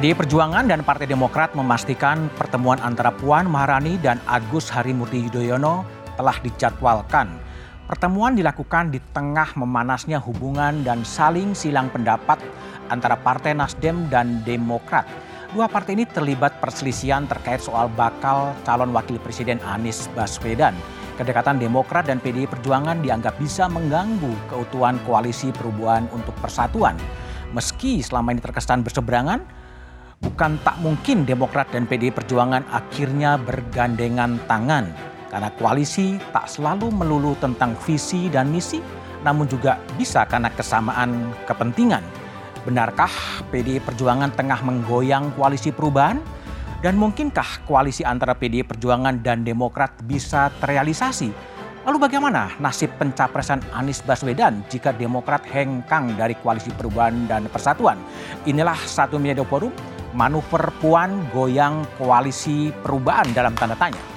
PDI Perjuangan dan Partai Demokrat memastikan pertemuan antara Puan Maharani dan Agus Harimurti Yudhoyono telah dijadwalkan. Pertemuan dilakukan di tengah memanasnya hubungan dan saling silang pendapat antara Partai Nasdem dan Demokrat. Dua partai ini terlibat perselisihan terkait soal bakal calon wakil presiden Anies Baswedan. Kedekatan Demokrat dan PDI Perjuangan dianggap bisa mengganggu keutuhan koalisi perubahan untuk persatuan. Meski selama ini terkesan berseberangan, bukan tak mungkin Demokrat dan PDI Perjuangan akhirnya bergandengan tangan. Karena koalisi tak selalu melulu tentang visi dan misi, namun juga bisa karena kesamaan kepentingan. Benarkah PDI Perjuangan tengah menggoyang koalisi perubahan? Dan mungkinkah koalisi antara PDI Perjuangan dan Demokrat bisa terrealisasi? Lalu bagaimana nasib pencapresan Anies Baswedan jika Demokrat hengkang dari koalisi perubahan dan persatuan? Inilah satu media forum manuver Puan goyang koalisi perubahan dalam tanda tanya.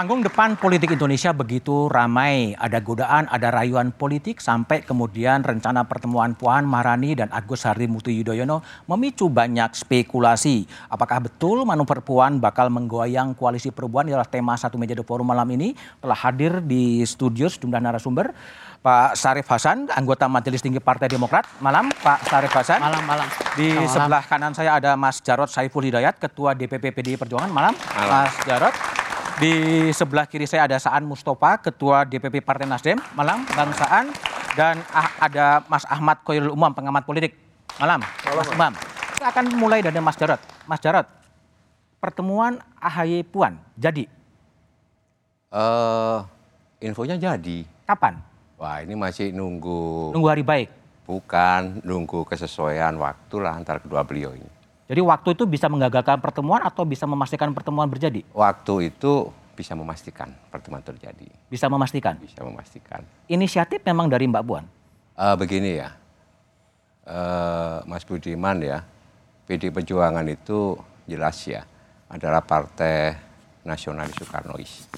Panggung depan politik Indonesia begitu ramai, ada godaan, ada rayuan politik sampai kemudian rencana pertemuan Puan Maharani dan Agus Harimurti Yudhoyono memicu banyak spekulasi. Apakah betul manuver Puan bakal menggoyang koalisi perubahan adalah tema satu meja The Forum malam ini. Telah hadir di studio sejumlah narasumber. Pak Sarif Hasan, anggota Majelis Tinggi Partai Demokrat. Malam Pak Sarif Hasan. Malam, malam. Di malam. sebelah kanan saya ada Mas Jarod Saiful Hidayat, Ketua DPP PDI Perjuangan. Malam, malam. Mas Jarod. Di sebelah kiri saya ada Saan Mustafa, Ketua DPP Partai Nasdem. Malam, Bang Saan. Dan ah, ada Mas Ahmad Koirul Umam, pengamat politik. Malam, Malam Mas Umam. Kita akan mulai dari Mas Jarod. Mas Jarod, pertemuan AHY Puan jadi? Uh, infonya jadi. Kapan? Wah ini masih nunggu. Nunggu hari baik? Bukan, nunggu kesesuaian waktu lah antara kedua beliau ini. Jadi waktu itu bisa menggagalkan pertemuan atau bisa memastikan pertemuan berjadi? Waktu itu bisa memastikan pertemuan terjadi. Bisa memastikan? Bisa memastikan. Inisiatif memang dari Mbak Puan? Uh, begini ya, uh, Mas Budiman ya, PD Perjuangan itu jelas ya adalah partai nasionalis Soekarnois.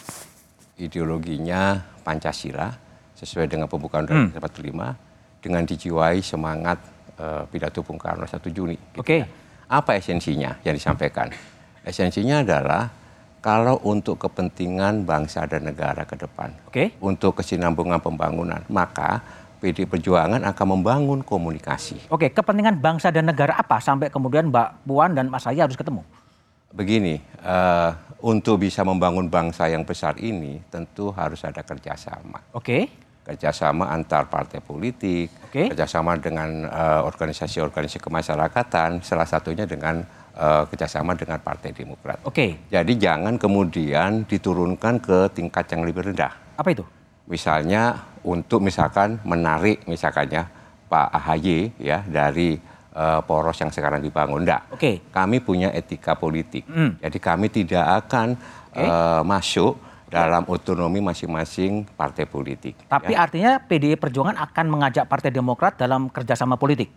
Ideologinya Pancasila sesuai dengan pembukaan Hmm. 1945 dengan dijiwai semangat uh, pidato Bung Karno 1 Juni. gitu Oke. ya. Apa esensinya yang disampaikan? Esensinya adalah kalau untuk kepentingan bangsa dan negara ke depan, Oke. untuk kesinambungan pembangunan, maka PD Perjuangan akan membangun komunikasi. Oke, kepentingan bangsa dan negara apa sampai kemudian Mbak Puan dan Mas Ahy harus ketemu? Begini, eh, untuk bisa membangun bangsa yang besar ini tentu harus ada kerjasama. Oke. Kerjasama antar partai politik, Oke. kerjasama dengan eh, organisasi-organisasi kemasyarakatan, salah satunya dengan eh, kerjasama dengan Partai Demokrat. Oke. Jadi jangan kemudian diturunkan ke tingkat yang lebih rendah. Apa itu? misalnya untuk misalkan menarik misalkannya Pak AHY ya dari eh, poros yang sekarang dibangun. Enggak. Oke. Kami punya etika politik. Hmm. Jadi kami tidak akan Oke. eh, masuk dalam otonomi masing-masing partai politik. Tapi ya. artinya PDI Perjuangan akan mengajak Partai Demokrat dalam kerjasama politik.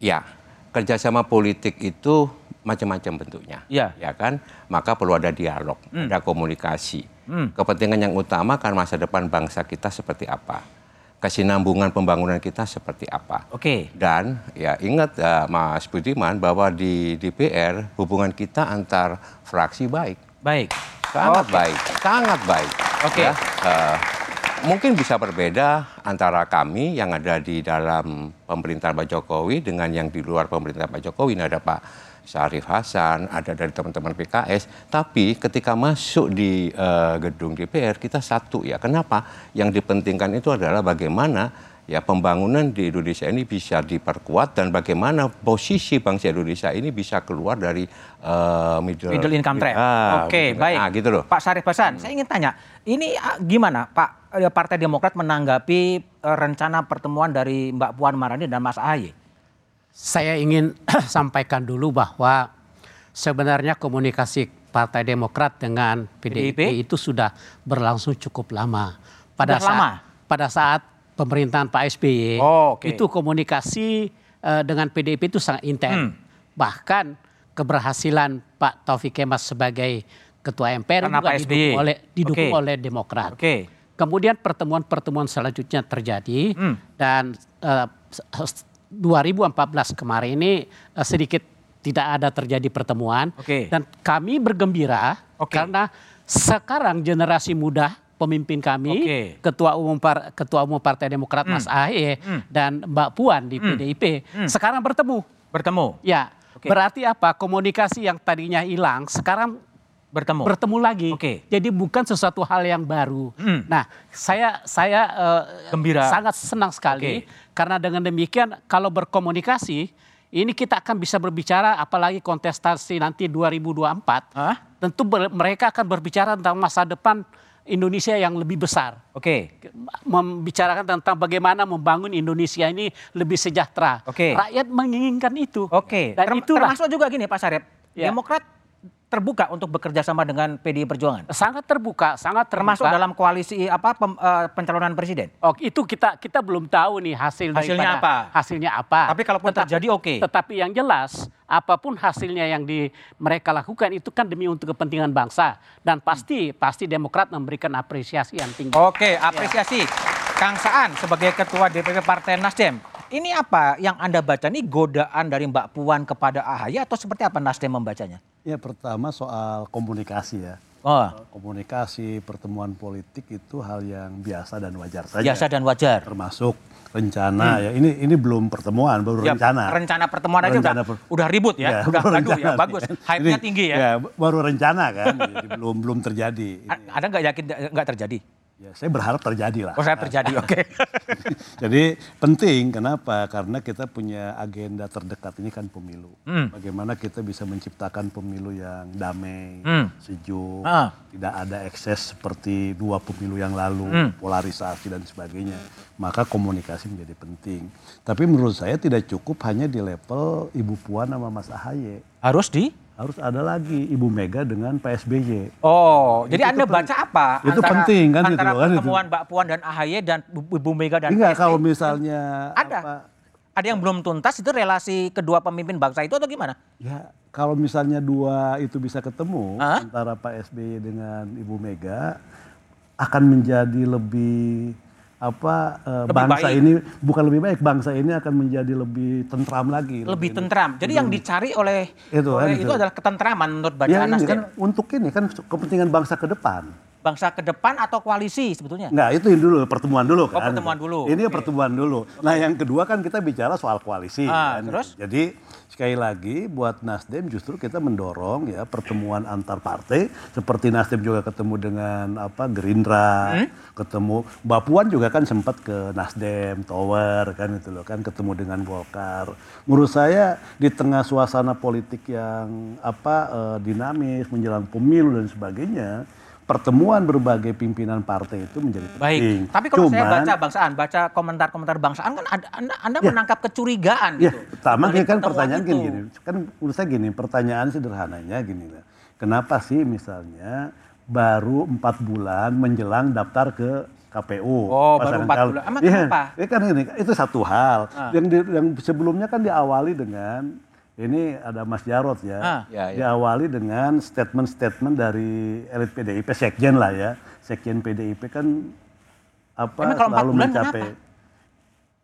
ya, kerjasama politik itu macam-macam bentuknya. Iya. Ya kan? Maka perlu ada dialog, ada komunikasi. Hmm. Kepentingan yang utama kan masa depan bangsa kita seperti apa? Kesinambungan pembangunan kita seperti apa? Oke. Dan ya ingat ya, Mas Budiman bahwa di DPR hubungan kita antar fraksi baik, Baik. Sangat Oke. baik, sangat baik. Oke. Ya, eh, mungkin bisa berbeda antara kami yang ada di dalam pemerintahan Pak Jokowi dengan yang di luar pemerintahan Pak Jokowi. Ini ada Pak Syarif Hasan, ada dari teman-teman PKS. Tapi ketika masuk di eh, gedung DPR kita satu ya. Kenapa? Yang dipentingkan itu adalah bagaimana ya pembangunan di Indonesia ini bisa diperkuat dan bagaimana posisi bangsa Indonesia ini bisa keluar dari eh, middle, Middle income trap. Ah, Oke, middle- baik. ah, gitu loh. Pak Sarif Hasan, saya ingin tanya, ini ah, gimana Pak eh, Partai Demokrat menanggapi eh, rencana pertemuan dari Mbak Puan Maharani dan Mas Ahy? Saya ingin sampaikan dulu bahwa sebenarnya komunikasi Partai Demokrat dengan PDIP, PDIP? itu sudah berlangsung cukup lama. Sudah saat, lama? Pada saat pemerintahan Pak SBY, Oh, oke. itu komunikasi eh, dengan PDIP itu sangat intens. Hmm. Bahkan keberhasilan Pak Taufik Kemas sebagai Ketua MPR Karena juga Pak didukung SBY. oleh didukung Oke. oleh Demokrat. Oke. Kemudian pertemuan-pertemuan selanjutnya terjadi Hmm. dan eh, s- 2014 kemarin ini eh, sedikit tidak ada terjadi pertemuan Oke. dan kami bergembira Oke. karena sekarang generasi muda pemimpin kami Oke. ketua umum par- ketua umum Partai Demokrat Mas Ahy dan Mbak Puan di PDIP sekarang bertemu. Bertemu, Ya, Oke. berarti apa? Komunikasi yang tadinya hilang sekarang bertemu. bertemu lagi. Oke. Jadi bukan sesuatu hal yang baru. Hmm. Nah, saya saya eh, Gembira. sangat senang sekali Oke. karena dengan demikian kalau berkomunikasi ini kita akan bisa berbicara apalagi kontestasi nanti 2024. Hah? Tentu ber- mereka akan berbicara tentang masa depan Indonesia yang lebih besar. Oke, Membicarakan tentang bagaimana membangun Indonesia ini lebih sejahtera. Oke. Rakyat menginginkan itu. oke. Dan Term- itulah Termasuk juga gini Pak Sarip, Ya. Demokrat terbuka untuk bekerja sama dengan PDI Perjuangan. sangat terbuka, sangat terbuka. Termasuk dalam koalisi apa pem- eh, pencalonan presiden. Oh, itu kita kita belum tahu nih hasil Hasilnya apa? Hasilnya apa? Tapi kalaupun terjadi, oke. Tetapi yang jelas apa pun hasilnya yang di mereka lakukan itu kan demi untuk kepentingan bangsa dan pasti pasti Demokrat memberikan apresiasi yang tinggi. Oke, apresiasi. Kang Saan sebagai Ketua DPP Partai Nasdem. Ini apa yang Anda baca? Ini godaan dari Mbak Puan kepada AHY atau seperti apa Nasdem membacanya? Ya pertama soal komunikasi ya. Oh, Komunikasi, pertemuan politik itu hal yang biasa dan wajar saja. biasa dan wajar. Termasuk rencana ya. Ini ini belum pertemuan, baru Ya, rencana. Rencana pertemuan aja Rencana udah, per- udah ribut ya, udah baru gaduh ya, bagus. Hype-nya Ini- tinggi ya. baru rencana kan, jadi belum belum terjadi. Ini, Ada nggak yakin nggak terjadi? Ya, saya berharap terjadi lah. Oh saya terjadi, oke. Jadi penting, kenapa? Karena kita punya agenda terdekat ini kan pemilu. Hmm. Bagaimana kita bisa menciptakan pemilu yang damai, Hmm. sejuk, Ah. tidak ada ekses seperti dua pemilu yang lalu, Hmm. polarisasi dan sebagainya. Maka komunikasi menjadi penting. Tapi menurut saya tidak cukup hanya di level Ibu Puan sama Mas Ahaye. Harus di? Harus ada lagi Ibu Mega dengan PSBY. Oh, jadi Itu Anda pen- baca apa? itu penting kan gitu antara loh, kan itu. pertemuan Mbak Puan dan AHY dan Bu Bu Mega dan Enggak PSB? kalau misalnya Ada. apa, Ada yang belum tuntas itu relasi kedua pemimpin bangsa itu atau gimana? Ya, kalau misalnya dua itu bisa ketemu antara Pak SBY dengan Ibu Mega akan menjadi lebih apa Lebih bangsa baik. ini bukan lebih baik bangsa ini akan menjadi lebih tentram lagi. Lebih tentram. Jadi yang dicari oleh Itu kan, oleh itu. itu adalah ketentraman menurut Ya bacaan ini Nasdem. kan untuk ini kan kepentingan bangsa ke depan. Bangsa ke depan atau koalisi sebetulnya? Enggak, itu dulu pertemuan dulu kan. Oh, pertemuan dulu. Ini Oke. pertemuan dulu. Nah, yang kedua kan kita bicara soal koalisi Ah, kan. terus? Jadi sekali lagi buat Nasdem justru kita mendorong ya pertemuan antar partai seperti Nasdem juga ketemu dengan apa Gerindra, Hmm? ketemu Mbak Puan juga kan sempat ke Nasdem Tower kan itu loh kan ketemu dengan Golkar. Menurut saya di tengah suasana politik yang apa eh, dinamis menjelang pemilu dan sebagainya pertemuan berbagai pimpinan partai itu menjadi penting. Baik. Tapi kalau saya Cuman- baca bangsaan, baca komentar-komentar bangsaan kan ada, anda, anda menangkap kecurigaan Ya, gitu. pertama Dari kan pertanyaan itu. gini, gini. Kan menurut saya gini, pertanyaan sederhananya gini lah. Kenapa sih misalnya baru empat bulan menjelang daftar ke KPU? Oh, baru pasangan calon. bulan. Emang Iya, kenapa? ya kan ini itu satu hal. Ah. Yang di- yang sebelumnya kan diawali dengan ini ada Mas Jarod ya. Ah. Ya, ya. Diawali dengan statement-statement dari elit PDIP, sekjen lah ya. Sekjen PDIP kan apa Emang kalau empat selalu bulan mencapai kenapa?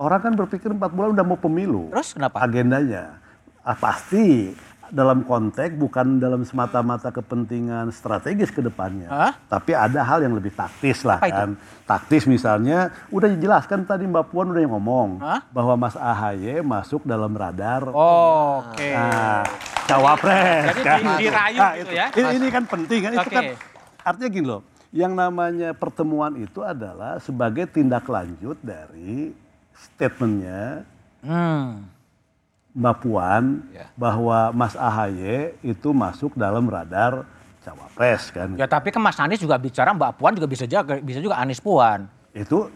Orang kan berpikir empat bulan udah mau pemilu. Terus kenapa? Agendanya. Ah, pasti dalam konteks bukan dalam semata-mata kepentingan strategis ke depannya. Hah? Tapi ada hal yang lebih taktis lah Apa itu? kan. Taktis misalnya, udah dijelaskan tadi Mbak Puan udah ngomong. Hah? Bahwa Mas AHY masuk dalam radar Oh, Oke. Nah, cawapres. Jadi kan. di- dirayu Nah, gitu itu. ya? Ini, ini kan penting kan. Itu Oke. kan artinya gini loh. Yang namanya pertemuan itu adalah sebagai tindak lanjut dari statementnya Hmm. Mbak Puan Ya. bahwa Mas AHY itu masuk dalam radar cawapres kan. Ya tapi kan Mas Anies juga bicara Mbak Puan juga bisa juga bisa juga Anies Puan. Itu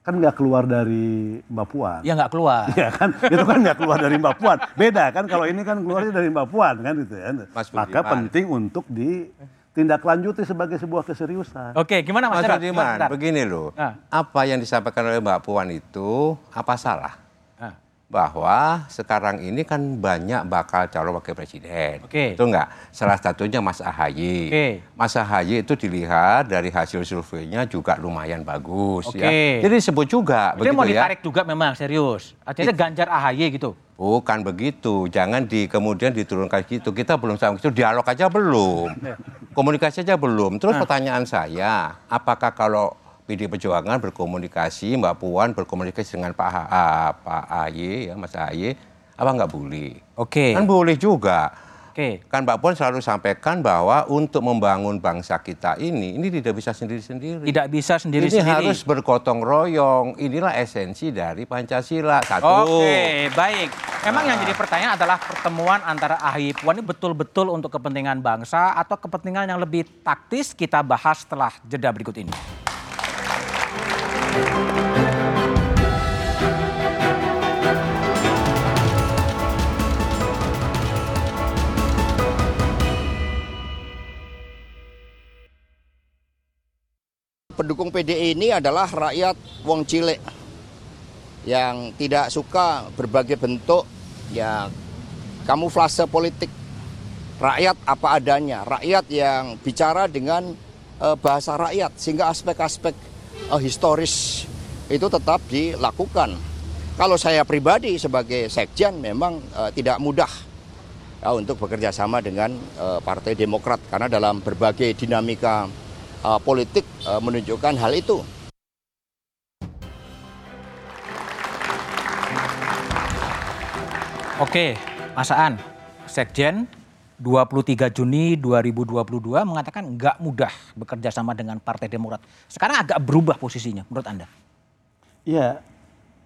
kan nggak keluar dari Mbak Puan. Ya nggak keluar. Ya kan, itu kan nggak keluar dari Mbak Puan. Beda kan kalau ini kan keluarnya dari Mbak Puan kan gitu ya. Mas Maka Budiman. penting untuk ditindaklanjuti sebagai sebuah keseriusan. Oke, gimana Mas Mas? Budiman, begini loh. Ah. Apa yang disampaikan oleh Mbak Puan itu apa salah? Ah. bahwa sekarang ini kan banyak bakal calon wakil presiden. Oke. Itu enggak? Salah satunya Mas AHY. Oke. Mas AHY itu dilihat dari hasil surveinya juga lumayan bagus Oke. ya. Jadi disebut juga Jadi begitu mau ya. ditarik juga memang serius. Artinya Ganjar AHY gitu. Bukan begitu, jangan di kemudian diturunkan gitu. Kita belum sama itu dialog aja belum, komunikasi aja belum. Terus pertanyaan saya, apakah kalau PD Perjuangan berkomunikasi, Mbak Puan berkomunikasi dengan Pak H- ah, Pak AY, ya Mas AY, apa nggak boleh? Oke. Kan boleh juga. Oke. Kan Mbak Puan selalu sampaikan bahwa untuk membangun bangsa kita ini, ini tidak bisa sendiri-sendiri. Tidak bisa Ini sendiri-sendiri. harus bergotong royong. Inilah esensi dari Pancasila. Satu. Oke, baik. Memang yang jadi pertanyaan adalah pertemuan antara AHY Puan ini betul-betul untuk kepentingan bangsa atau kepentingan yang lebih taktis kita bahas setelah jeda berikut ini. Pendukung PDI ini adalah rakyat wong cilik yang tidak suka berbagai bentuk ya kamuflase politik. Rakyat apa adanya rakyat yang bicara dengan eh, bahasa rakyat sehingga aspek-aspek eh, historis itu tetap dilakukan kalau saya pribadi sebagai sekjen memang eh, tidak mudah ya, untuk bekerja sama dengan eh, Partai Demokrat karena dalam berbagai dinamika eh, politik eh, menunjukkan hal itu. Oke, Mas Aan, Sekjen 23 Juni 2022 mengatakan nggak mudah bekerja sama dengan Partai Demokrat. Sekarang agak berubah posisinya menurut Anda. Iya,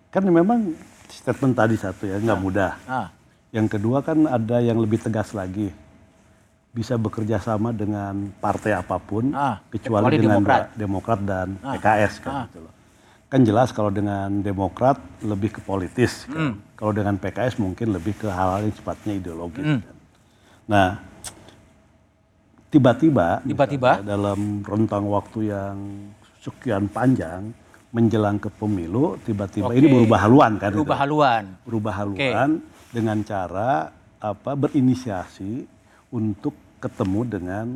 kan memang statement tadi satu ya nggak mudah. Ah, Yang kedua kan ada yang lebih tegas lagi, bisa bekerja sama dengan partai apa pun, Ah, kecuali, kecuali dengan Demokrat. Demokrat dan Ah, PKS kan. ah. gitu loh. Kan jelas kalau dengan Demokrat lebih ke politis, kan. Hmm. kalau dengan PKS mungkin lebih ke hal-hal yang sifatnya ideologis. Hmm. kan. Nah, tiba-tiba, Tiba-tiba? dalam rentang waktu yang sekian panjang menjelang ke pemilu, tiba-tiba ini berubah haluan kan? itu berubah haluan. berubah haluan dengan cara apa berinisiasi untuk ketemu dengan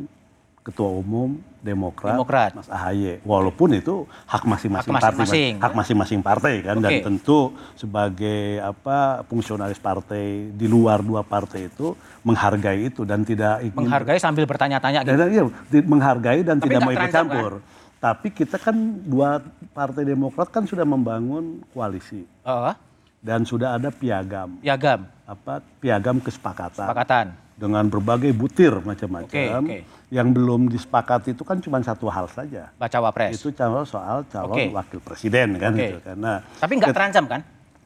ketua umum Demokrat, Demokrat. Mas AHY. Walaupun itu hak masing-masing Hak partai, masing-masing, hak masing-masing partai kan dan Oke. tentu sebagai apa fungsionalis partai di luar dua partai itu menghargai itu dan tidak ingin Menghargai sambil bertanya-tanya gitu. dan, iya, menghargai dan Tapi tidak mau ikut campur. Tapi kita kan dua partai Demokrat kan sudah membangun koalisi Oh, dan sudah ada piagam piagam, apa piagam kesepakatan kesepakatan. Dengan berbagai butir macam-macam Oke, oke. yang belum disepakati itu kan cuma satu hal saja Baca wapres. itu calon soal calon Oke. wakil presiden kan Oke. gitu nah Tapi nggak terancam kan?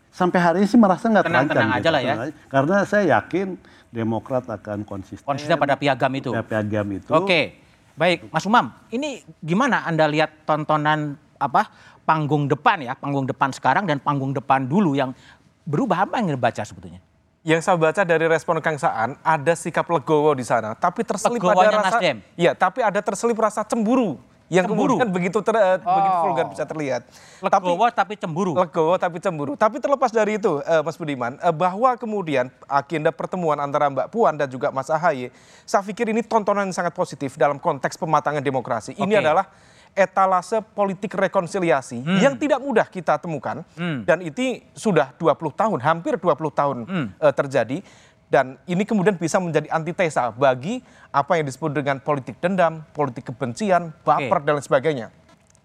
sampai hari ini sih merasa nggak terancam tenang gitu, aja lah ya. karena saya yakin Demokrat akan konsisten Konsisten pada piagam itu. pada piagam itu Oke, baik, Mas Umam. Ini gimana Anda lihat tontonan apa panggung depan ya, panggung depan sekarang dan panggung depan dulu yang berubah apa yang dibaca sebetulnya? Yang saya baca dari respon Kang Saan ada sikap legowo di sana, tapi terselip Legowonya ada rasa Nasdem? Iya, tapi ada terselip rasa cemburu yang Cemburu? kemudian begitu ter, eh, begitu Oh. vulgar bisa terlihat. Tapi Legowo tapi cemburu. legowo tapi cemburu. Tapi terlepas dari itu, eh, Mas Budiman, eh, bahwa kemudian agenda pertemuan antara Mbak Puan dan juga Mas Ahaye, saya pikir ini tontonan yang sangat positif dalam konteks pematangan demokrasi. Ini adalah etalase politik rekonsiliasi yang tidak mudah kita temukan Hmm. dan itu sudah 20 tahun, hampir 20 tahun Hmm. eh, terjadi dan ini kemudian bisa menjadi antitesa bagi apa yang disebut dengan politik dendam, politik kebencian, baper dan lain sebagainya.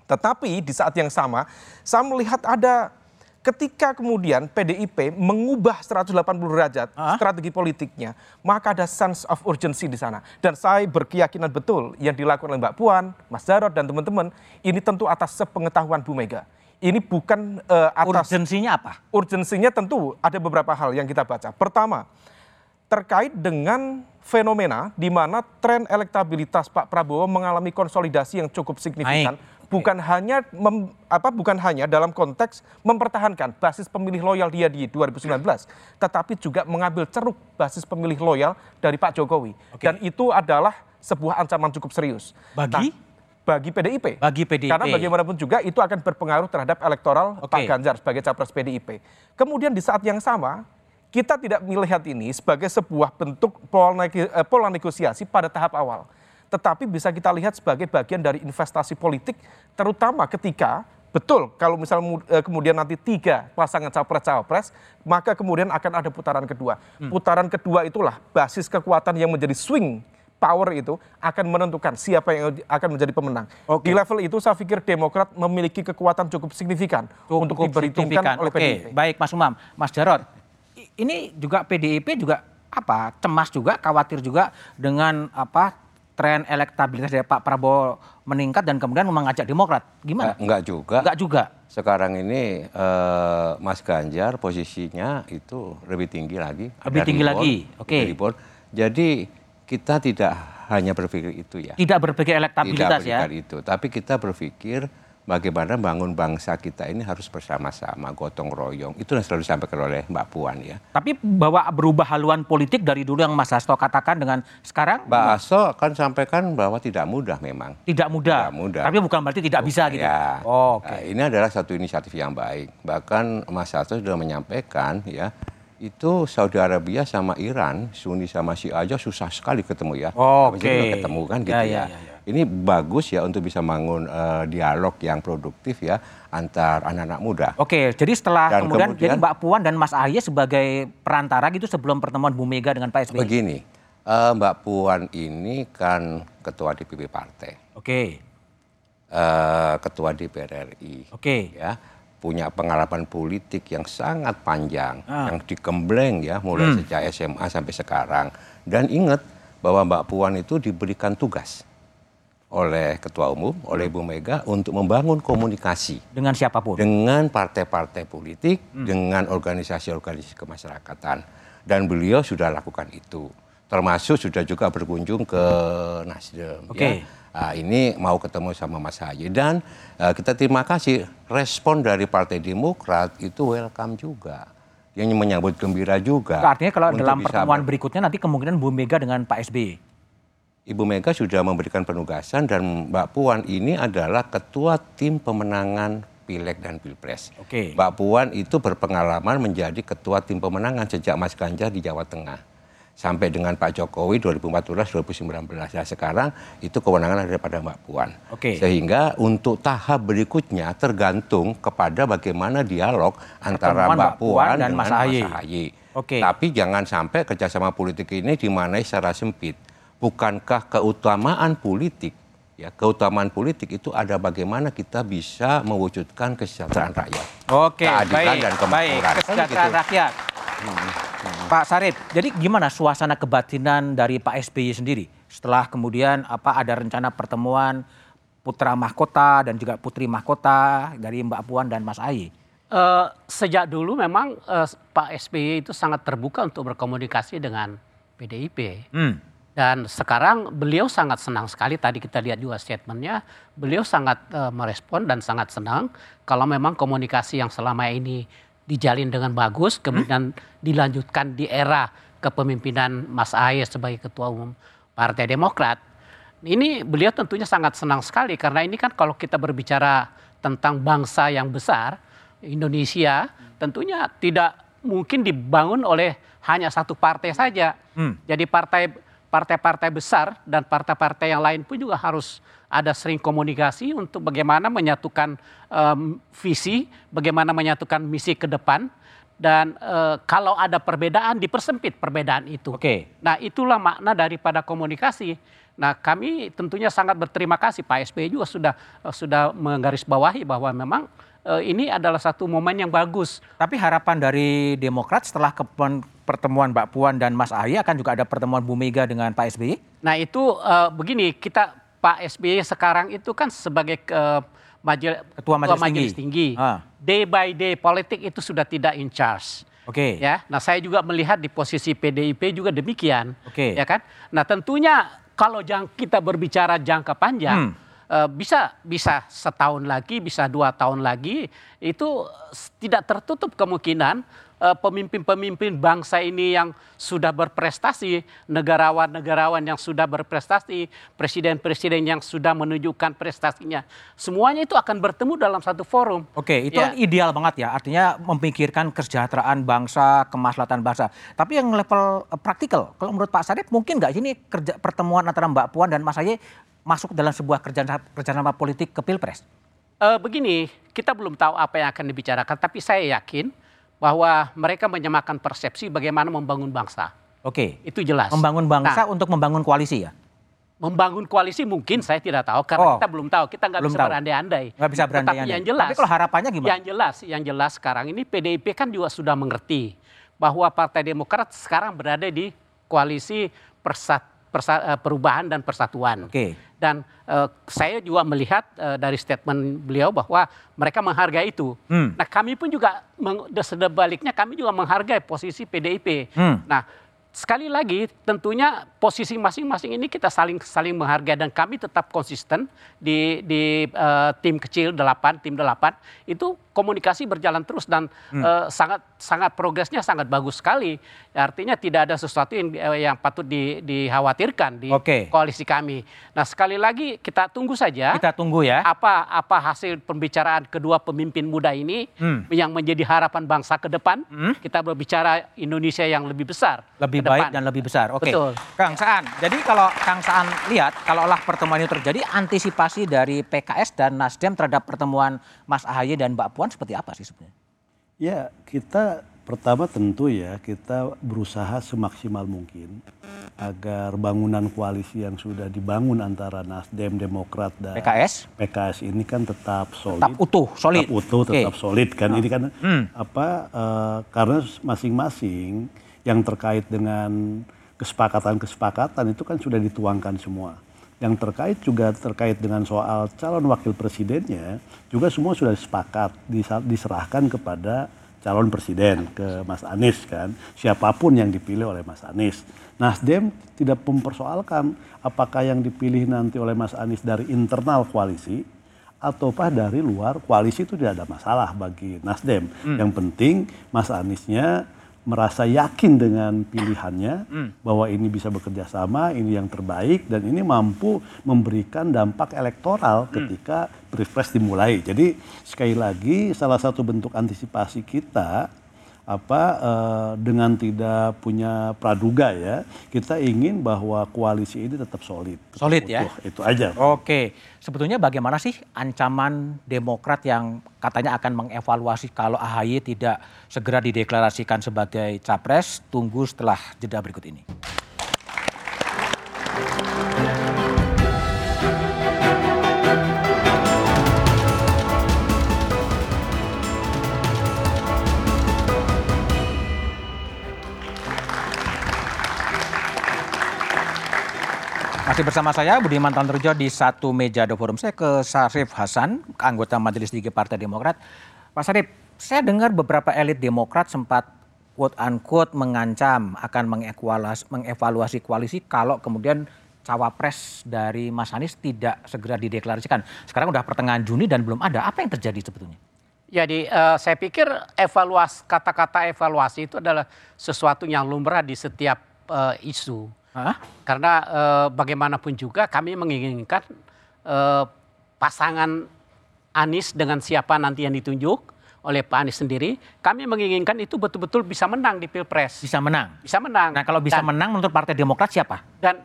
Tetapi di saat yang sama, saya melihat ada ketika kemudian PDIP mengubah 180 derajat Ah. strategi politiknya, maka ada sense of urgency di sana. Dan saya berkeyakinan betul yang dilakukan oleh Mbak Puan, Mas Jarod dan teman-teman, ini tentu atas sepengetahuan Bu Mega. Ini bukan eh, atas Urgensinya apa? urgensinya tentu ada beberapa hal yang kita baca. Pertama, terkait dengan fenomena di mana tren elektabilitas Pak Prabowo mengalami konsolidasi yang cukup signifikan. Naik. Bukan hanya mem- apa bukan hanya dalam konteks mempertahankan basis pemilih loyal dia di 2019, tetapi juga mengambil ceruk basis pemilih loyal dari Pak Jokowi. Dan itu adalah sebuah ancaman cukup serius. Bagi? Nah, bagi PDIP. Bagi PDIP. Karena bagaimanapun juga itu akan berpengaruh terhadap elektoral Oke. Pak Ganjar sebagai capres PDIP. Kemudian di saat yang sama, kita tidak melihat ini sebagai sebuah bentuk pola, eh, pola negosiasi pada tahap awal. Tetapi bisa kita lihat sebagai bagian dari investasi politik, terutama ketika betul kalau misalnya mu- eh, kemudian nanti tiga pasangan capres-cawapres, maka kemudian akan ada putaran kedua. Hmm. Putaran kedua itulah basis kekuatan yang menjadi swing power itu akan menentukan siapa yang akan menjadi pemenang. Oke. Di level itu saya pikir Demokrat memiliki kekuatan cukup signifikan untuk Cukup diperhitungkan signifikan. oleh Oke, PDIP. baik Mas Umam, Mas Jarod. Ini juga PDIP juga apa? Cemas juga, khawatir juga dengan apa? Tren elektabilitas dari Pak Prabowo meningkat dan kemudian mengajak Demokrat. Gimana? Eh, Enggak juga. Enggak juga. Sekarang ini eh, Mas Ganjar posisinya itu lebih tinggi lagi. Lebih Ada tinggi lagi, oke. rebound. Jadi kita tidak hanya berpikir itu ya. Tidak berpikir elektabilitas tidak ya. berpikir itu, tapi kita berpikir bagaimana bangun bangsa kita ini harus bersama-sama, gotong royong. Itu yang selalu disampaikan oleh Mbak Puan ya. Tapi bahwa berubah haluan politik dari dulu yang Mas Hasto katakan dengan sekarang Mbak Aso kan sampaikan bahwa tidak mudah memang. tidak mudah. Tidak mudah. Tapi bukan berarti tidak bisa gitu. Ya. Oh, Oke. Nah, ini adalah satu inisiatif yang baik. Bahkan Mas Hasto sudah menyampaikan ya, itu Saudi Arabia sama Iran, Sunni sama Syiah aja susah sekali ketemu ya. Oh, oke. ketemu kan Ya, gitu ya, ya. ya, ya. Ini bagus ya untuk bisa bangun eh, dialog yang produktif ya antar anak-anak muda. Oke, jadi setelah Dan kemudian, kemudian- jadi Mbak Puan dan Mas Ahy sebagai perantara gitu sebelum pertemuan Bu Mega dengan Pak SBY. Begini, eh, Mbak Puan ini kan ketua DPP partai, Oke, eh, ketua DPR RI. oke. ya punya pengalaman politik yang sangat panjang Ah. yang digembleng ya mulai Hmm. sejak SMA sampai sekarang dan ingat bahwa Mbak Puan itu diberikan tugas oleh ketua umum oleh Ibu Mega untuk membangun komunikasi Dengan siapa pun. dengan partai-partai politik Hmm. dengan organisasi-organisasi kemasyarakatan dan beliau sudah lakukan itu termasuk sudah juga berkunjung ke Nasdem Oke. ya. Ah, ini mau ketemu sama Mas Haye dan eh, kita terima kasih respon dari Partai Demokrat itu welcome juga. Yang menyambut gembira juga. Artinya kalau dalam pertemuan ber- berikutnya nanti kemungkinan Bu Mega dengan Pak SBY. Ibu Mega sudah memberikan penugasan dan Mbak Puan ini adalah ketua tim pemenangan Pileg dan Pilpres. Oke. Mbak Puan itu berpengalaman menjadi ketua tim pemenangan sejak Mas Ganjar di Jawa Tengah. Sampai dengan Pak Jokowi 2014-2019. Nah sekarang itu kewenangan ada pada Mbak Puan. Oke. Sehingga untuk tahap berikutnya tergantung kepada bagaimana dialog antara Pertemuan Mbak Mbak Puan Puan dan dengan Mas. Ahaye. Oke. Tapi jangan sampai kerjasama politik ini dimanai secara sempit. Bukankah keutamaan politik, ya keutamaan politik itu ada bagaimana kita bisa mewujudkan kesejahteraan rakyat. Oke, Keadilan baik, dan baik. kemakmuran. Kan Kesejahteraan gitu. rakyat. Pak Sarip, jadi gimana suasana kebatinan dari Pak SBY sendiri setelah kemudian apa ada rencana pertemuan putra mahkota dan juga putri mahkota dari Mbak Puan dan Mas Ahy? Eh, sejak dulu memang eh, Pak SBY itu sangat terbuka untuk berkomunikasi dengan PDIP. Hmm. Dan sekarang beliau sangat senang sekali, tadi kita lihat juga statementnya, beliau sangat eh, merespon dan sangat senang kalau memang komunikasi yang selama ini dijalin dengan bagus, kemudian dilanjutkan di era kepemimpinan Mas Ahy sebagai Ketua Umum Partai Demokrat. Ini beliau tentunya sangat senang sekali karena ini kan kalau kita berbicara tentang bangsa yang besar, Indonesia tentunya tidak mungkin dibangun oleh hanya satu partai saja. Hmm. Jadi partai partai-partai besar dan partai-partai yang lain pun juga harus ada sering komunikasi untuk bagaimana menyatukan em, visi, bagaimana menyatukan misi ke depan dan eh, kalau ada perbedaan dipersempit perbedaan itu. Oke. Nah, itulah makna daripada komunikasi. Nah, kami tentunya sangat berterima kasih Pak SBY juga sudah eh, sudah menggarisbawahi bahwa memang eh, ini adalah satu momen yang bagus Tapi harapan dari Demokrat setelah kepen- pertemuan Mbak Puan dan Mas Ahy akan juga ada pertemuan Bu Mega dengan Pak SBY? Nah itu eh, begini kita Pak SBY sekarang itu kan sebagai majel- Ketua Majelis Tinggi. Tinggi. Ah. Day by day politik itu sudah tidak in charge. Oke. Ya, nah saya juga melihat di posisi PDIP juga demikian. Oke. Ya kan? Nah tentunya kalau kita berbicara jangka panjang, Hmm. eh, bisa bisa setahun lagi, bisa dua tahun lagi, itu tidak tertutup kemungkinan pemimpin-pemimpin bangsa ini yang sudah berprestasi, negarawan-negarawan yang sudah berprestasi, presiden-presiden yang sudah menunjukkan prestasinya, semuanya itu akan bertemu dalam satu forum. Oke, itu Ya. ideal banget ya. Artinya memikirkan kesejahteraan bangsa, kemaslahatan bangsa. Tapi yang level eh, praktikal, kalau menurut Pak Sarip mungkin nggak sini kerja pertemuan antara Mbak Puan dan Mas Ahy masuk dalam sebuah kerjaan kerjasama politik ke Pilpres? Eh, begini, kita belum tahu apa yang akan dibicarakan, tapi saya yakin bahwa mereka menyamakan persepsi bagaimana membangun bangsa. Oke. Itu jelas. Membangun bangsa Nah, untuk membangun koalisi ya? membangun koalisi mungkin saya tidak tahu karena Oh. kita belum tahu, kita nggak bisa berandai-andai. Nggak bisa berandai-andai. yang jelas. Tapi kalau harapannya gimana? Yang jelas, yang jelas sekarang ini PDIP kan juga sudah mengerti bahwa Partai Demokrat sekarang berada di koalisi persat, persa- eh, perubahan dan persatuan. Oke. Dan eh, saya juga melihat eh, dari statement beliau bahwa mereka menghargai itu. Hmm. Nah kami pun juga sebaliknya kami juga menghargai posisi PDIP. Hmm. Nah sekali lagi tentunya posisi masing-masing ini kita saling saling menghargai dan kami tetap konsisten di di eh, tim kecil 8 tim 8 itu komunikasi berjalan terus dan Hmm. eh, sangat sangat progresnya sangat bagus sekali artinya tidak ada sesuatu yang eh, yang patut di, dikhawatirkan di Oke. koalisi kami nah sekali lagi kita tunggu saja Kita tunggu ya. apa apa hasil pembicaraan kedua pemimpin muda ini Hmm. yang menjadi harapan bangsa ke depan kita berbicara Indonesia yang lebih besar lebih ke baik dan lebih besar. Oke. Betul. Kang Saan. Jadi kalau Kang Saan lihat kalau olah pertemuan itu terjadi antisipasi dari PKS dan Nasdem terhadap pertemuan Mas Ahaye dan Mbak Puan seperti apa sih sebenarnya? Ya, kita pertama tentu ya kita berusaha semaksimal mungkin agar bangunan koalisi yang sudah dibangun antara Nasdem, Demokrat dan PKS PKS ini kan tetap solid, tetap utuh, solid. tetap utuh, tetap solid kan. Ini kan Hmm. apa eh, karena masing-masing yang terkait dengan kesepakatan-kesepakatan itu kan sudah dituangkan semua. Yang terkait juga terkait dengan soal calon wakil presidennya juga semua sudah sepakat diserahkan kepada calon presiden ke Mas Anies kan siapa pun yang dipilih oleh Mas Anies. Nasdem tidak mempersoalkan apakah yang dipilih nanti oleh Mas Anies dari internal koalisi ataukah dari luar koalisi itu tidak ada masalah bagi Nasdem. Yang penting Mas Aniesnya merasa yakin dengan pilihannya bahwa ini bisa bekerja sama, ini yang terbaik dan ini mampu memberikan dampak elektoral ketika pilpres dimulai. Jadi sekali lagi salah satu bentuk antisipasi kita apa eh, dengan tidak punya praduga ya kita ingin bahwa koalisi ini tetap solid. tetap Solid ya? utuh. Itu aja. Oke, sebetulnya bagaimana sih ancaman Demokrat yang katanya akan mengevaluasi kalau AHY tidak segera dideklarasikan sebagai capres? Tunggu setelah jeda berikut ini. Masih bersama saya Budiman Tanurjo di satu meja The Forum. Saya ke Sarif Hasan, anggota Majelis Tinggi Partai Demokrat. Pak Sarif, saya dengar beberapa elit Demokrat sempat quote unquote mengancam akan mengevaluasi, mengevaluasi koalisi kalau kemudian cawapres dari Mas Anies tidak segera dideklarasikan. Sekarang udah pertengahan Juni dan belum ada. Apa yang terjadi sebetulnya? Jadi eh, saya pikir evaluasi kata-kata evaluasi itu adalah sesuatu yang lumrah di setiap eh, isu. Hah? Karena eh, bagaimanapun juga kami menginginkan eh, pasangan Anies dengan siapa nanti yang ditunjuk oleh Pak Anies sendiri, kami menginginkan itu betul-betul bisa menang di Pilpres. Bisa menang. Bisa menang. Nah kalau bisa Dan- menang menurut Partai Demokrat siapa? dan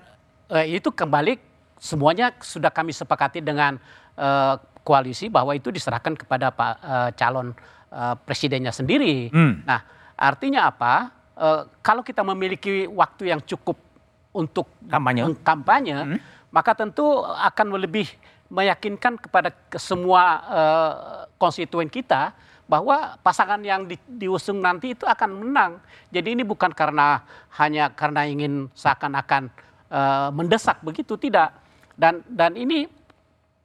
eh, itu kembali semuanya sudah kami sepakati dengan eh, koalisi bahwa itu diserahkan kepada pak eh, calon eh, presidennya sendiri. Hmm. Nah artinya apa? Eh, kalau kita memiliki waktu yang cukup untuk Kampanye. kampanye, maka tentu akan lebih meyakinkan kepada ke semua eh, konstituen kita bahwa pasangan yang di- diusung nanti itu akan menang. Jadi ini bukan karena hanya karena ingin seakan-akan eh, mendesak begitu tidak. Dan dan ini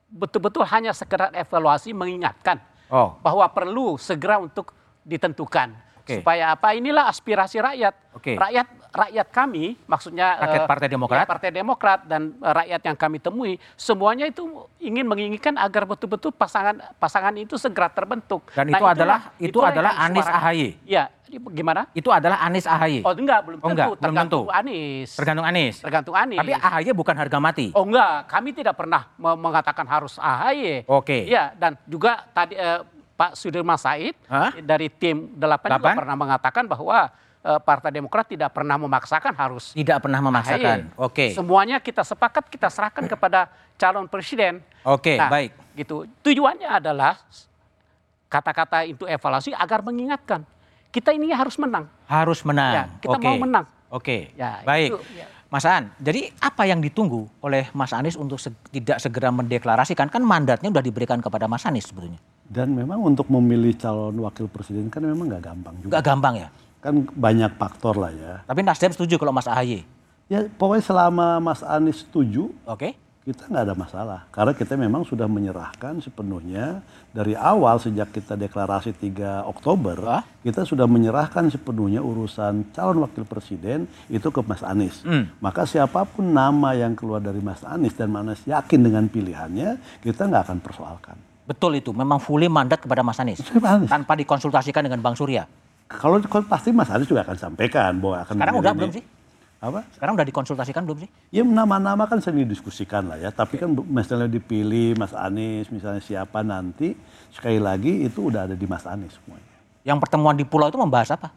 betul-betul hanya sekedar evaluasi mengingatkan Oh. bahwa perlu segera untuk ditentukan Oke. supaya apa inilah aspirasi rakyat Oke. rakyat rakyat kami, maksudnya Rakyat eh, Partai Demokrat? ya, Partai Demokrat dan eh, rakyat yang kami temui, semuanya itu ingin menginginkan agar betul-betul pasangan pasangan itu segera terbentuk. Dan Nah, itu adalah itu itulah adalah Anies. AHY. Iya, gimana? Itu adalah Anies AHY. Oh enggak, belum Oh, tentu. enggak, belum tergantung tentu. Anies. Tergantung Anies. Tergantung Anies. Tapi AHY bukan harga mati. Oh enggak, kami tidak pernah me- mengatakan harus AHY. Oke. Iya, dan juga tadi eh, Pak Sudirman Said Hah? dari tim 8 juga Delapan? pernah mengatakan bahwa Partai Demokrat tidak pernah memaksakan harus Tidak pernah memaksakan. Oke. Semuanya kita sepakat kita serahkan kepada calon presiden. Oke, Nah, baik. Gitu. Tujuannya adalah kata-kata itu evaluasi agar mengingatkan kita ini harus menang. Harus menang. Ya, kita Oke. mau menang. Oke. Ya, baik. itu, ya. Mas An, jadi apa yang ditunggu oleh Mas Anies untuk se- tidak segera mendeklarasikan? Kan mandatnya sudah diberikan kepada Mas Anies sebetulnya. Dan memang untuk memilih calon wakil presiden kan memang nggak gampang juga. Nggak gampang ya. Kan banyak faktor lah ya. Tapi Nasdem setuju kalau Mas AHY. Ya pokoknya selama Mas Anies setuju, Oke. kita nggak ada masalah. Karena kita memang sudah menyerahkan sepenuhnya dari awal sejak kita deklarasi 3 Oktober, Hah? kita sudah menyerahkan sepenuhnya urusan calon wakil presiden itu ke Mas Anies. Hmm. Maka siapa pun nama yang keluar dari Mas Anies dan Mas Anies yakin dengan pilihannya, kita nggak akan persoalkan. Betul itu, memang fully mandat kepada Mas Anies. Mas Anies. Tanpa dikonsultasikan dengan Bang Surya. Kalau pasti Mas Anies juga akan sampaikan bahwa akan Sekarang udah ini. belum sih? Apa? Sekarang udah dikonsultasikan belum sih? Ya nama-nama kan sering didiskusikan lah ya. Tapi kan misalnya dipilih Mas Anies, misalnya siapa nanti, sekali lagi itu udah ada di Mas Anies semuanya. Yang pertemuan di pulau itu membahas apa?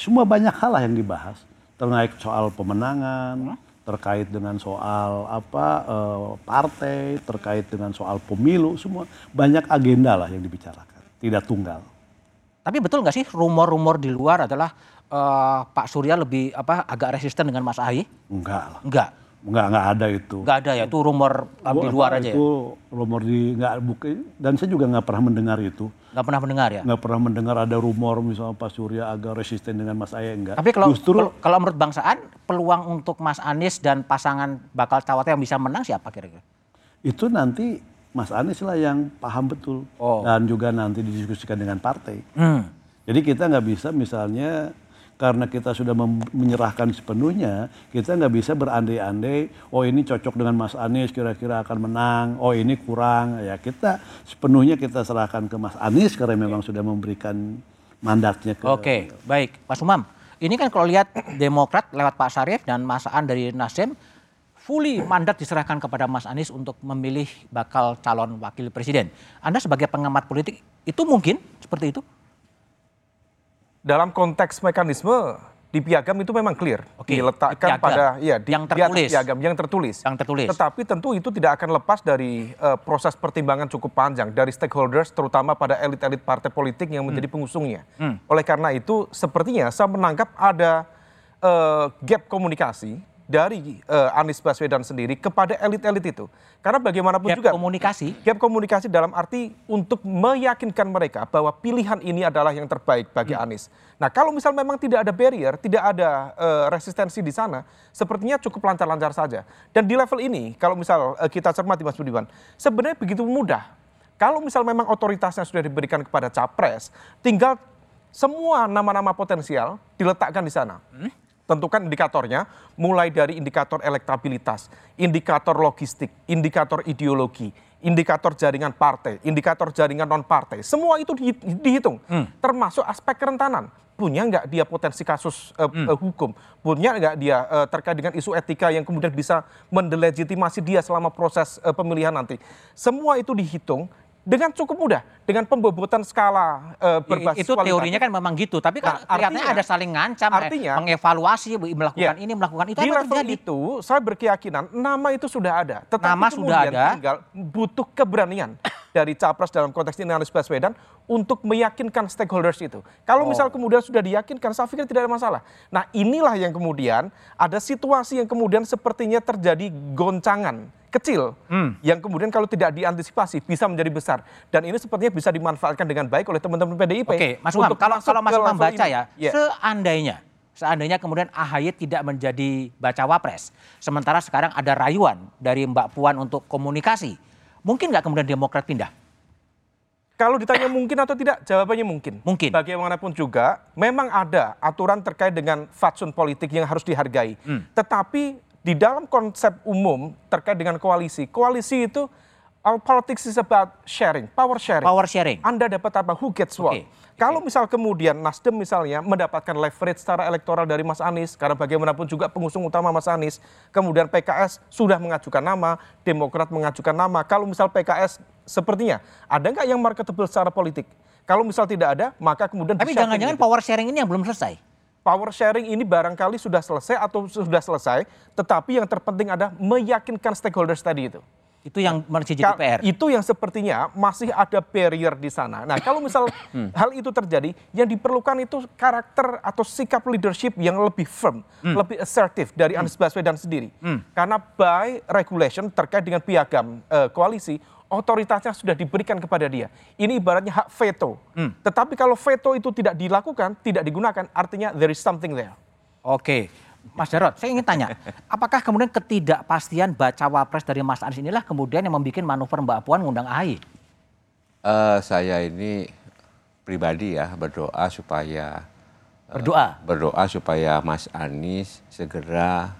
Semua banyak hal lah yang dibahas. Terkait soal pemenangan, terkait dengan soal apa eh, partai, terkait dengan soal pemilu, semua banyak agenda lah yang dibicarakan. Tidak tunggal. Tapi betul nggak sih rumor-rumor di luar adalah eh, Pak Surya lebih apa agak resisten dengan Mas AHY? Enggak lah. Enggak. Enggak, enggak ada itu. Enggak ada ya, itu rumor eh, di luar aja ya. Itu rumor di enggak bukan dan saya juga nggak pernah mendengar itu. Nggak pernah mendengar ya. nggak pernah mendengar ada rumor misalnya Pak Surya agak resisten dengan Mas Aye enggak. Tapi kalau justru kalau, kalau menurut Bang Saan, peluang untuk Mas Anies dan pasangan bakal cawapres yang bisa menang siapa kira-kira? itu nanti Mas Anies lah yang paham betul Oh. dan juga nanti didiskusikan dengan partai. Hmm. Jadi kita nggak bisa misalnya karena kita sudah menyerahkan sepenuhnya, kita nggak bisa berandai-andai, oh ini cocok dengan Mas Anies kira-kira akan menang, oh ini kurang. Ya kita sepenuhnya kita serahkan ke Mas Anies karena memang sudah memberikan mandatnya ke Oke, baik. Mas Umam, ini kan kalau lihat Demokrat lewat Pak Syarif dan Mas Aan dari Nasdem, fully mandat diserahkan kepada Mas Anies untuk memilih bakal calon wakil presiden. Anda sebagai pengamat politik, itu mungkin seperti itu? dalam konteks mekanisme di piagam itu memang clear Oke, diletakkan di piagam. pada ya di, Yang tertulis. piagam yang tertulis. Yang tertulis. Tetapi tentu itu tidak akan lepas dari eh, proses pertimbangan cukup panjang dari stakeholders terutama pada elit-elit partai politik yang menjadi pengusungnya. Hmm. Oleh karena itu sepertinya saya menangkap ada eh, gap komunikasi dari eh, Anies Baswedan sendiri kepada elit-elit itu. Karena bagaimanapun Gap juga komunikasi? gap komunikasi dalam arti untuk meyakinkan mereka bahwa pilihan ini adalah yang terbaik bagi Anies. Nah, kalau misal memang tidak ada barrier, tidak ada eh, resistensi di sana, sepertinya cukup lancar-lancar saja. Dan di level ini, kalau misal eh, kita cermati Mas Budiman, sebenarnya begitu mudah. Kalau misal memang otoritasnya sudah diberikan kepada capres, tinggal semua nama-nama potensial diletakkan di sana. Tentukan indikatornya, mulai dari indikator elektabilitas, indikator logistik, indikator ideologi, indikator jaringan partai, indikator jaringan non-partai. Semua itu di- dihitung, termasuk aspek kerentanan. Punya nggak dia potensi kasus eh, eh, hukum? Punya nggak dia eh, terkait dengan isu etika yang kemudian bisa mendelegitimasi dia selama proses eh, pemilihan nanti? Semua itu dihitung dengan cukup mudah, dengan pembobotan skala eh, berbasis itu teorinya kualitatif. kan memang gitu, tapi kan Nah, artinya- ada saling ngancam, eh, artinya- mengevaluasi, melakukan Ya. ini, melakukan itu di level terjadi? itu saya berkeyakinan nama itu sudah ada tetapi Nama sudah ada. tinggal butuh keberanian dari capres dalam konteks ini Anies Baswedan untuk meyakinkan stakeholders itu kalau misal kemudian sudah diyakinkan saya pikir tidak ada masalah nah inilah yang kemudian ada situasi yang kemudian sepertinya terjadi goncangan kecil Hmm. yang kemudian kalau tidak diantisipasi bisa menjadi besar dan ini sepertinya bisa dimanfaatkan dengan baik oleh teman-teman PDIP Oke, Mas Umam, untuk kalau kalau Mas Umam baca ini. ya, Ya. seandainya seandainya kemudian AHY tidak menjadi bacawa pres, sementara sekarang ada rayuan dari Mbak Puan untuk komunikasi, mungkin nggak kemudian Demokrat pindah? Kalau ditanya mungkin atau tidak, jawabannya mungkin. Mungkin. Bagaimanapun juga, memang ada aturan terkait dengan fatsun politik yang harus dihargai. Hmm. Tetapi di dalam konsep umum terkait dengan koalisi, koalisi itu all politics is about sharing, power sharing. Power sharing. Anda dapat apa? Who gets what? Oke, Kalau misal kemudian Nasdem misalnya mendapatkan leverage secara elektoral dari Mas Anies, karena bagaimanapun juga pengusung utama Mas Anies, kemudian PKS sudah mengajukan nama, Demokrat mengajukan nama. Kalau misal PKS sepertinya ada nggak yang marketable secara politik? Kalau misal tidak ada, maka kemudian Tapi jangan-jangan power sharing ini yang belum selesai. Power sharing ini barangkali sudah selesai atau sudah selesai, tetapi yang terpenting adalah meyakinkan stakeholders tadi itu. Itu yang masih jadi PR. Itu yang sepertinya masih ada barrier di sana. Nah, kalau misal Hmm. hal itu terjadi, yang diperlukan itu karakter atau sikap leadership yang lebih firm, Hmm. lebih assertif dari Anies Baswedan sendiri. Karena by regulation terkait dengan piagam eh, koalisi, otoritasnya sudah diberikan kepada dia. Ini ibaratnya hak veto. Hmm. Tetapi kalau veto itu tidak dilakukan, tidak digunakan, artinya there is something there. Oke, Mas Jarod, saya ingin tanya, apakah kemudian ketidakpastian bacawa pres dari Mas Anies inilah kemudian yang membuat manuver Mbak Puan ngundang AHY? Eh, saya ini pribadi ya berdoa supaya Berdoa. berdoa supaya Mas Anies segera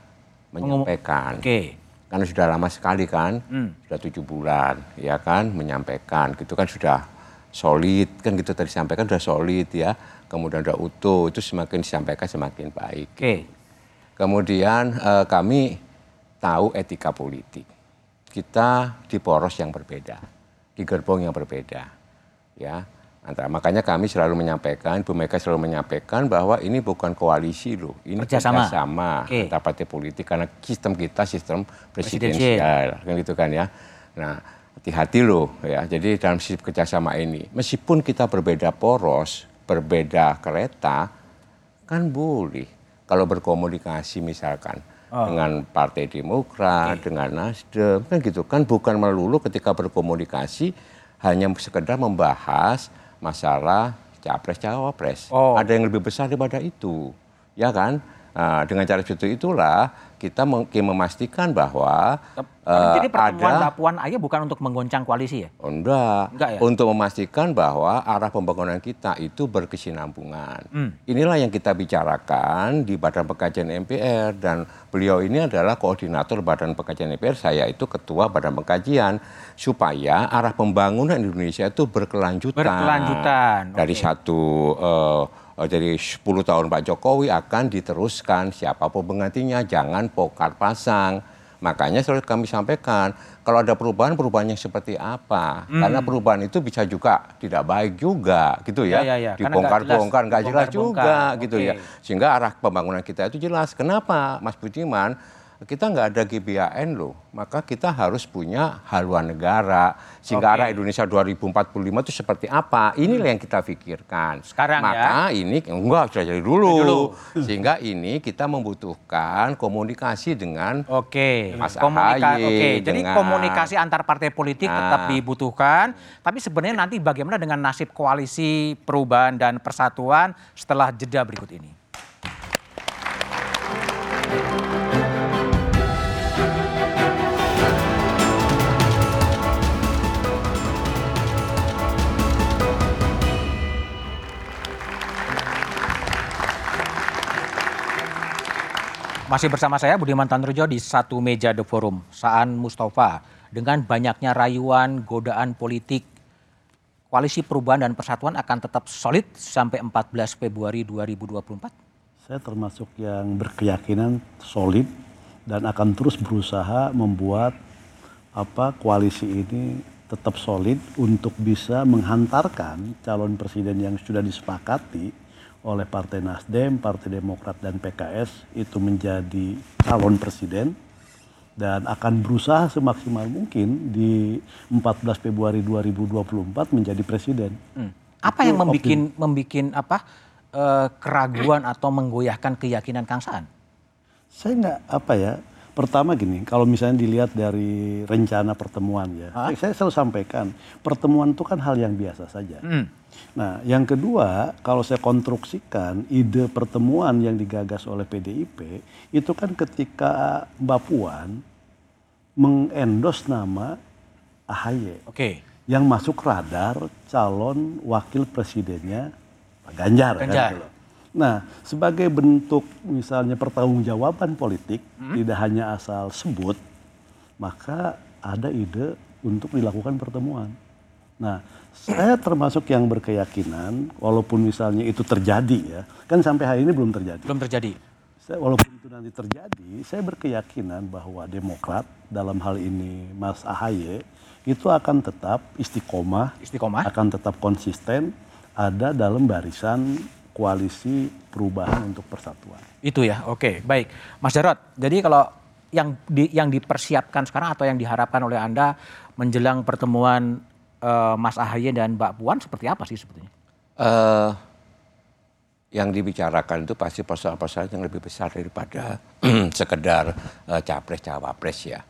menyampaikan. Oke. Karena sudah lama sekali kan, Hmm. sudah tujuh bulan, ya kan, menyampaikan. Gitu kan sudah solid, kan gitu tadi sampaikan sudah solid ya. Kemudian sudah utuh, itu semakin disampaikan semakin baik. Oke. Kemudian eh, kami tahu etika politik. Kita di poros yang berbeda, di gerbong yang berbeda. Ya, antara makanya kami selalu menyampaikan, Bu Mega selalu menyampaikan bahwa ini bukan koalisi loh, ini Kerjasama. kerjasama Oke. antar partai politik karena sistem kita sistem Presidensial. kan gitu kan ya. Nah, hati-hati loh ya. Jadi dalam sistem kerjasama ini, meskipun kita berbeda poros, berbeda kereta, kan boleh kalau berkomunikasi misalkan dengan Partai Demokrat, dengan Nasdem, kan gitu kan bukan melulu ketika berkomunikasi hanya sekedar membahas masalah capres cawapres. Oh. Ada yang lebih besar daripada itu, ya kan? Nah, dengan cara seperti itulah kita mungkin memastikan bahwa eh, Jadi pertemuan ada Puan AHY bukan untuk menggoncang koalisi ya? Oh, enggak. Enggak ya? Untuk memastikan bahwa arah pembangunan kita itu berkesinambungan. Hmm. Inilah yang kita bicarakan di Badan Pengkajian MPR dan beliau ini adalah koordinator Badan Pengkajian MPR, saya itu ketua Badan Pengkajian supaya arah pembangunan Indonesia itu berkelanjutan. Berkelanjutan, Dari oke. satu eh, eh, dari 10 tahun Pak Jokowi akan diteruskan siapa pun penggantinya jangan pokar pasang. Makanya selalu kami sampaikan kalau ada perubahan perubahan yang seperti apa? Karena perubahan itu bisa juga tidak baik juga gitu ya. Hmm. Ya, ya, ya. Nggak Dibongkar-bongkar jelas. nggak jelas Dibongkar-bongkar. juga gitu Oke. ya. Sehingga arah pembangunan kita itu jelas. Kenapa Mas Budiman? Kita nggak ada GBAN loh, maka kita harus punya haluan negara. Sehingga Oke. arah Indonesia 2045 itu seperti apa? Inilah yang kita pikirkan. Sekarang ya. Maka ini enggak sudah jadi dulu. dulu. Sehingga ini kita membutuhkan komunikasi dengan Oke, Mas komunika- Oke, jadi dengan- komunikasi antar partai politik tetap Nah. dibutuhkan. Tapi sebenarnya nanti bagaimana dengan nasib koalisi perubahan dan persatuan setelah jeda berikut ini? Masih bersama saya Budiman Tanrujo di satu meja The Forum. Saan Mustafa dengan banyaknya rayuan, godaan politik, koalisi perubahan dan persatuan akan tetap solid sampai 14 Februari 2024. Saya termasuk yang berkeyakinan solid dan akan terus berusaha membuat apa koalisi ini tetap solid untuk bisa menghantarkan calon presiden yang sudah disepakati oleh Partai Nasdem, Partai Demokrat dan PKS itu menjadi calon presiden dan akan berusaha semaksimal mungkin di 14 Februari 2024 menjadi presiden. Apa yang Itu membikin membikin apa eh, keraguan atau menggoyahkan keyakinan Kang Saan? Saya nggak apa ya. Pertama gini, kalau misalnya dilihat dari rencana pertemuan ya, saya, saya selalu sampaikan pertemuan itu kan hal yang biasa saja. Hmm. Nah, yang kedua, kalau saya konstruksikan ide pertemuan yang digagas oleh PDIP itu kan ketika Mbak Puan mengendos nama AHY. Oke. yang masuk radar calon wakil presidennya Pak Ganjar. kan Ganjar. gitu loh. Nah, sebagai bentuk misalnya pertanggungjawaban politik, tidak hanya asal sebut, maka ada ide untuk dilakukan pertemuan. Nah, saya termasuk yang berkeyakinan, walaupun misalnya itu terjadi ya, kan sampai hari ini belum terjadi. Belum terjadi. Saya, walaupun itu nanti terjadi, saya berkeyakinan bahwa Demokrat dalam hal ini Mas Ahaye itu akan tetap istiqomah, Istiqomah. akan tetap konsisten ada dalam barisan koalisi perubahan untuk persatuan. Itu ya, oke, baik. Mas Jarot, jadi kalau yang di, yang dipersiapkan sekarang atau yang diharapkan oleh Anda menjelang pertemuan eh, Mas Ahaye dan Mbak Puan seperti apa sih sebetulnya? Eh, yang dibicarakan itu pasti persoalan-persoalan yang lebih besar daripada sekedar eh, capres cawapres ya.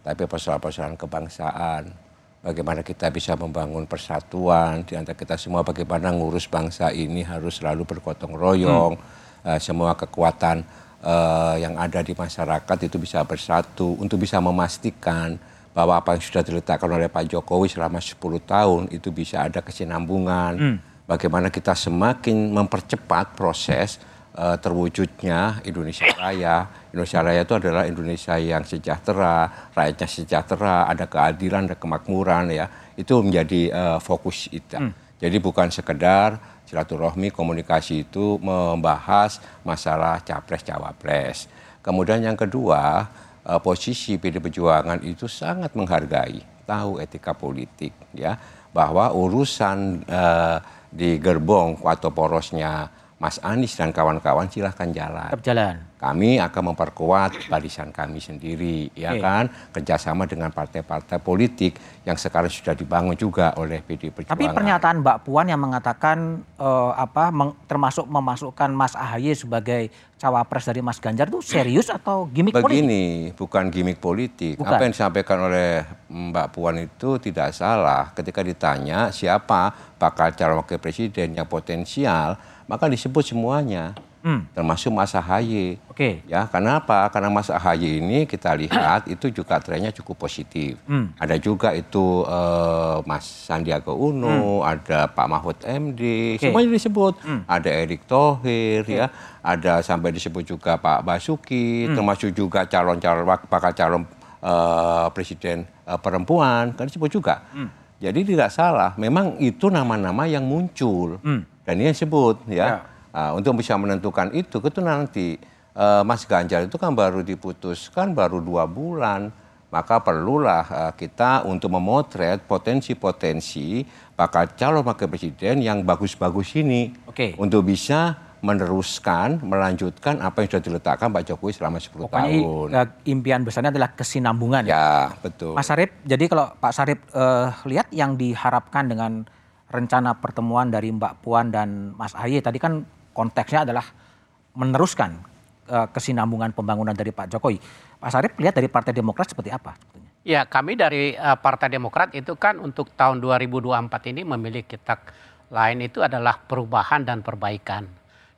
Tapi persoalan-persoalan kebangsaan, bagaimana kita bisa membangun persatuan di antara kita semua, bagaimana ngurus bangsa ini harus selalu bergotong royong, eh, semua kekuatan eh, yang ada di masyarakat itu bisa bersatu untuk bisa memastikan bahwa apa yang sudah diletakkan oleh Pak Jokowi selama 10 tahun itu bisa ada kesinambungan. Bagaimana kita semakin mempercepat proses eh, terwujudnya Indonesia Raya. Indonesia Raya itu adalah Indonesia yang sejahtera, rakyatnya sejahtera, ada keadilan, ada kemakmuran ya. Itu menjadi eh, fokus kita. Jadi bukan sekedar silaturahmi komunikasi itu membahas masalah capres cawapres. Kemudian yang kedua, eh, posisi PD Perjuangan itu sangat menghargai, tahu etika politik ya, bahwa urusan eh, di gerbong atau porosnya Mas Anies dan kawan-kawan silahkan jalan. Tetap jalan. Kami akan memperkuat barisan kami sendiri, ya kan, kerjasama dengan partai-partai politik yang sekarang sudah dibangun juga oleh PD Perjuangan. Tapi pernyataan Mbak Puan yang mengatakan eh, apa meng- termasuk memasukkan Mas Ahaye sebagai cawapres dari Mas Ganjar itu serius atau gimmick politik? Begini, bukan gimmick politik. Bukan. Apa yang disampaikan oleh Mbak Puan itu tidak salah. Ketika ditanya siapa bakal calon wakil presiden yang potensial, maka disebut semuanya, Hmm. termasuk Mas Ahaye. Oke. Ya, kenapa? Karena Mas Ahaye ini kita lihat itu juga trennya cukup positif. Hmm. Ada juga itu eh, Mas Sandiaga Uno, ada Pak Mahfud MD, Oke. semuanya disebut. Hmm. Ada Erick Thohir, ya, ada sampai disebut juga Pak Basuki, Hmm. termasuk juga calon-calon bakal calon eh, presiden eh, perempuan, kan disebut juga. Hmm. Jadi tidak salah, memang itu nama-nama yang muncul Hmm. dan ini yang disebut ya. Ya. Ah, untuk bisa menentukan itu, itu nanti eh, Mas Ganjar itu kan baru diputuskan baru dua bulan, maka perlulah eh, kita untuk memotret potensi-potensi bakal calon wakil presiden yang bagus-bagus ini Oke. untuk bisa meneruskan, melanjutkan apa yang sudah diletakkan Pak Jokowi selama 10 Pokoknya tahun. eh, impian besarnya adalah kesinambungan ya. Ya, betul. Mas Sarip, jadi kalau Pak Sarip eh, lihat yang diharapkan dengan rencana pertemuan dari Mbak Puan dan Mas Ahy tadi kan konteksnya adalah meneruskan eh, kesinambungan pembangunan dari Pak Jokowi. Pak Sarip lihat dari Partai Demokrat seperti apa? sebetulnya? Ya, kami dari eh, Partai Demokrat itu kan untuk tahun 2024 ini memiliki tak lain itu adalah perubahan dan perbaikan.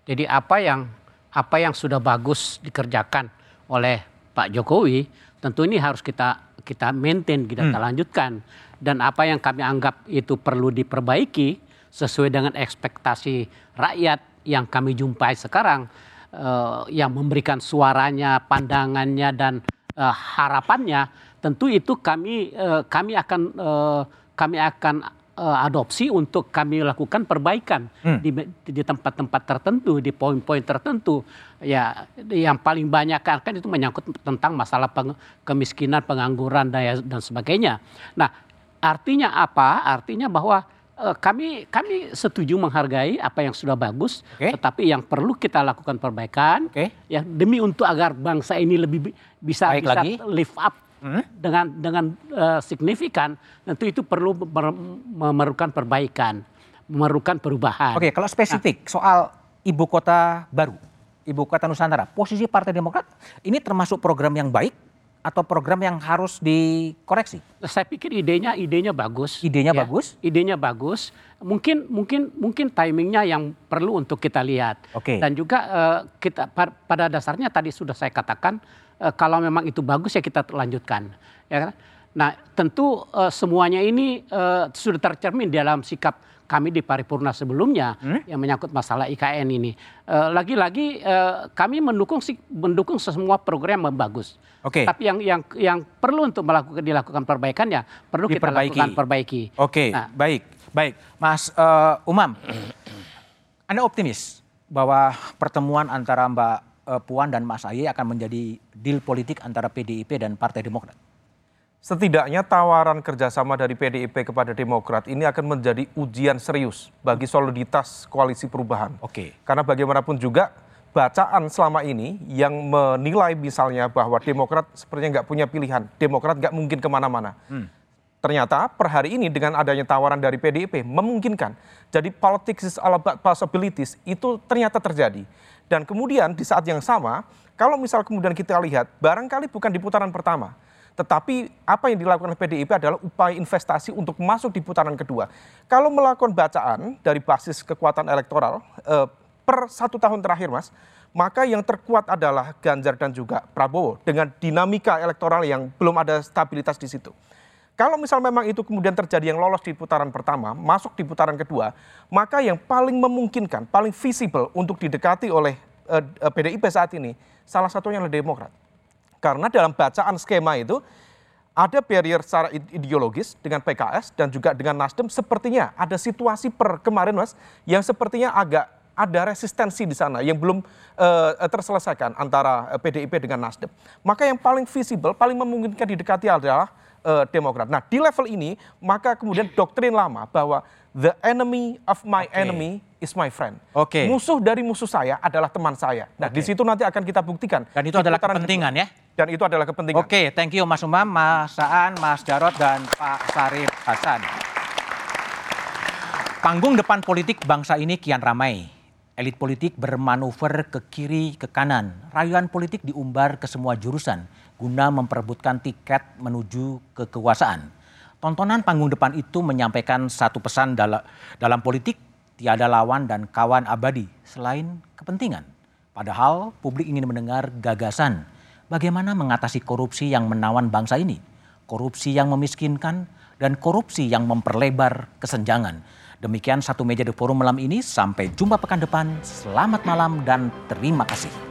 Jadi apa yang apa yang sudah bagus dikerjakan oleh Pak Jokowi, tentu ini harus kita kita maintain, kita lanjutkan. Dan apa yang kami anggap itu perlu diperbaiki sesuai dengan ekspektasi rakyat yang kami jumpai sekarang, eh, yang memberikan suaranya, pandangannya dan eh, harapannya tentu itu kami eh, kami akan eh, kami akan adopsi untuk kami lakukan perbaikan di di tempat-tempat tertentu di poin-poin tertentu. Ya yang paling banyak kan itu menyangkut tentang masalah peng- kemiskinan pengangguran daya dan sebagainya. Nah artinya apa? Artinya bahwa kami kami setuju menghargai apa yang sudah bagus Oke. tetapi yang perlu kita lakukan perbaikan Oke. ya demi untuk agar bangsa ini lebih bi- bisa Baik bisa lagi. live up Hmm? dengan dengan eh, signifikan tentu itu perlu mer- memerlukan perbaikan memerlukan perubahan Oke, kalau spesifik soal ibu kota baru, ibu kota Nusantara, posisi Partai Demokrat ini termasuk program yang baik atau program yang harus dikoreksi? saya pikir idenya idenya bagus Idenya ya. bagus? idenya bagus mungkin mungkin mungkin timingnya yang perlu untuk kita lihat Oke. dan juga eh, kita pa- pada dasarnya tadi sudah saya katakan eh, kalau memang itu bagus ya kita lanjutkan ya kan Nah, tentu uh, semuanya ini uh, sudah tercermin dalam sikap kami di paripurna sebelumnya hmm? yang menyangkut masalah IKN ini. Lagi-lagi uh, uh, kami mendukung mendukung semua program yang bagus. Oke. Okay. Tapi yang yang yang perlu untuk melakukan dilakukan perbaikan ya perlu kita lakukan perbaiki. Oke, okay. nah. baik, baik, Mas uh, Umam, Anda optimis bahwa pertemuan antara Mbak Puan dan Mas Aye akan menjadi deal politik antara PDIP dan Partai Demokrat? Setidaknya tawaran kerjasama dari PDIP kepada Demokrat ini akan menjadi ujian serius bagi soliditas koalisi perubahan. Oke. Karena bagaimanapun juga bacaan selama ini yang menilai misalnya bahwa Demokrat sepertinya nggak punya pilihan, Demokrat nggak mungkin ke mana-mana. Hmm. Ternyata per hari ini dengan adanya tawaran dari PDIP memungkinkan. Jadi politics is all about possibilities itu ternyata terjadi. Dan kemudian di saat yang sama, kalau misal kemudian kita lihat, barangkali bukan di putaran pertama, tetapi apa yang dilakukan oleh PDIP adalah upaya investasi untuk masuk di putaran kedua. Kalau melakukan bacaan dari basis kekuatan elektoral eh, per satu tahun terakhir, Mas, maka yang terkuat adalah Ganjar dan juga Prabowo dengan dinamika elektoral yang belum ada stabilitas di situ. Kalau misal memang itu kemudian terjadi yang lolos di putaran pertama, masuk di putaran kedua, maka yang paling memungkinkan, paling visible untuk didekati oleh eh, PDIP saat ini, salah satunya adalah Demokrat. Karena dalam bacaan skema itu ada barrier secara ideologis dengan PKS dan juga dengan Nasdem sepertinya ada situasi per kemarin Mas yang sepertinya agak ada resistensi di sana yang belum uh, terselesaikan antara eh, PDIP dengan Nasdem. Maka yang paling visible, paling memungkinkan didekati adalah uh, Demokrat. Nah, di level ini maka kemudian doktrin lama bahwa the enemy of my okay. enemy is my friend. Oke. Okay. Musuh dari musuh saya adalah teman saya. Nah, okay. di situ nanti akan kita buktikan. Dan itu adalah kepentingan ya? Dan itu adalah kepentingan. Oke, okay, thank you Mas Umam, Mas Saan, Mas Jarot, dan Pak Sarif Hasan. Panggung depan politik bangsa ini kian ramai. Elit politik bermanuver ke kiri, ke kanan. Rayuan politik diumbar ke semua jurusan guna memperebutkan tiket menuju ke kekuasaan. Tontonan panggung depan itu menyampaikan satu pesan dalam, dalam politik, tiada lawan dan kawan abadi selain kepentingan. Padahal publik ingin mendengar gagasan bagaimana mengatasi korupsi yang menawan bangsa ini, korupsi yang memiskinkan, dan korupsi yang memperlebar kesenjangan. Demikian satu meja di forum malam ini, sampai jumpa pekan depan, selamat malam dan terima kasih.